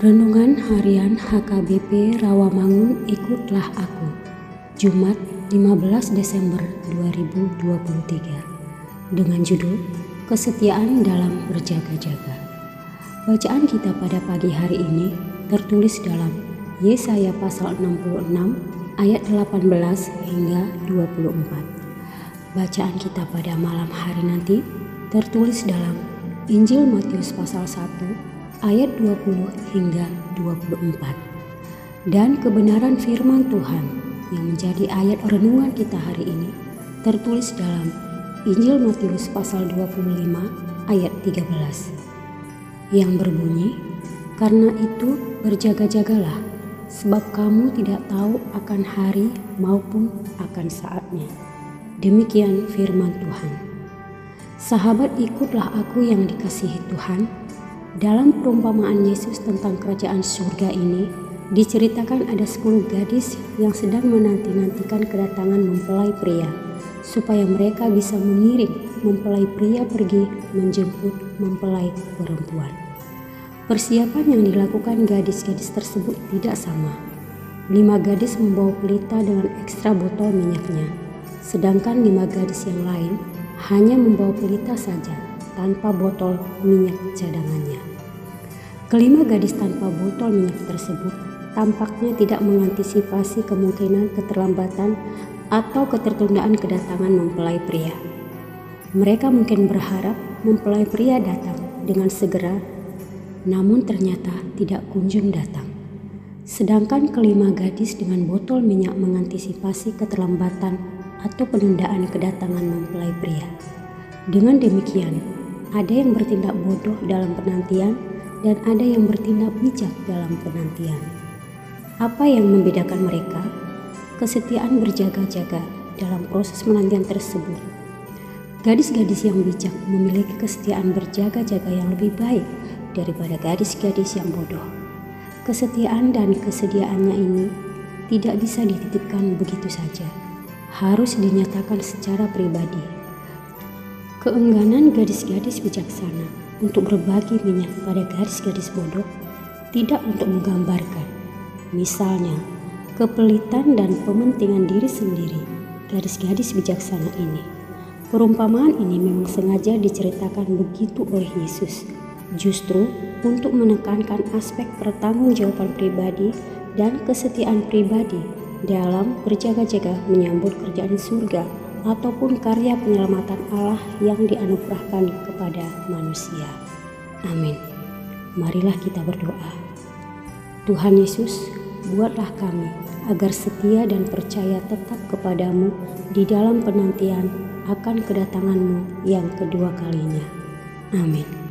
Renungan Harian HKBP Rawamangun Ikutlah Aku. Jumat 15 Desember 2023 Dengan judul Kesetiaan dalam Berjaga-jaga. Bacaan kita pada pagi hari ini tertulis dalam Yesaya pasal 66 ayat 18 hingga 24 Bacaan kita pada malam hari nanti tertulis dalam Injil Matius pasal 1 ayat 20 hingga 24. Dan kebenaran firman Tuhan yang menjadi ayat renungan kita hari ini tertulis dalam Injil Matius pasal 25 ayat 13 yang berbunyi karena itu berjaga-jagalah sebab kamu tidak tahu akan hari maupun akan saatnya. Demikian firman Tuhan. Sahabat ikutlah aku yang dikasihi Tuhan dalam perumpamaan Yesus tentang kerajaan surga ini, diceritakan ada sepuluh gadis yang sedang menanti-nantikan kedatangan mempelai pria, supaya mereka bisa mengiring mempelai pria pergi menjemput mempelai perempuan. Persiapan yang dilakukan gadis-gadis tersebut tidak sama. Lima gadis membawa pelita dengan ekstra botol minyaknya, sedangkan lima gadis yang lain hanya membawa pelita saja tanpa botol minyak cadangannya. Kelima gadis tanpa botol minyak tersebut tampaknya tidak mengantisipasi kemungkinan keterlambatan atau ketertundaan kedatangan mempelai pria. Mereka mungkin berharap mempelai pria datang dengan segera, namun ternyata tidak kunjung datang. Sedangkan kelima gadis dengan botol minyak mengantisipasi keterlambatan atau penundaan kedatangan mempelai pria. Dengan demikian, ada yang bertindak bodoh dalam penantian dan ada yang bertindak bijak dalam penantian. Apa yang membedakan mereka? Kesetiaan berjaga-jaga dalam proses penantian tersebut. Gadis-gadis yang bijak memiliki kesetiaan berjaga-jaga yang lebih baik daripada gadis-gadis yang bodoh. Kesetiaan dan kesediaannya ini tidak bisa dititipkan begitu saja, harus dinyatakan secara pribadi Keengganan gadis-gadis bijaksana untuk berbagi minyak pada gadis-gadis bodoh tidak untuk menggambarkan, misalnya, kepelitan dan pementingan diri sendiri gadis-gadis bijaksana ini. Perumpamaan ini memang sengaja diceritakan begitu oleh Yesus, justru untuk menekankan aspek pertanggungjawaban pribadi dan kesetiaan pribadi dalam berjaga-jaga menyambut kerjaan surga ataupun karya penyelamatan Allah yang dianugerahkan kepada manusia. Amin. Marilah kita berdoa. Tuhan Yesus, buatlah kami agar setia dan percaya tetap kepadamu di dalam penantian akan kedatanganmu yang kedua kalinya. Amin.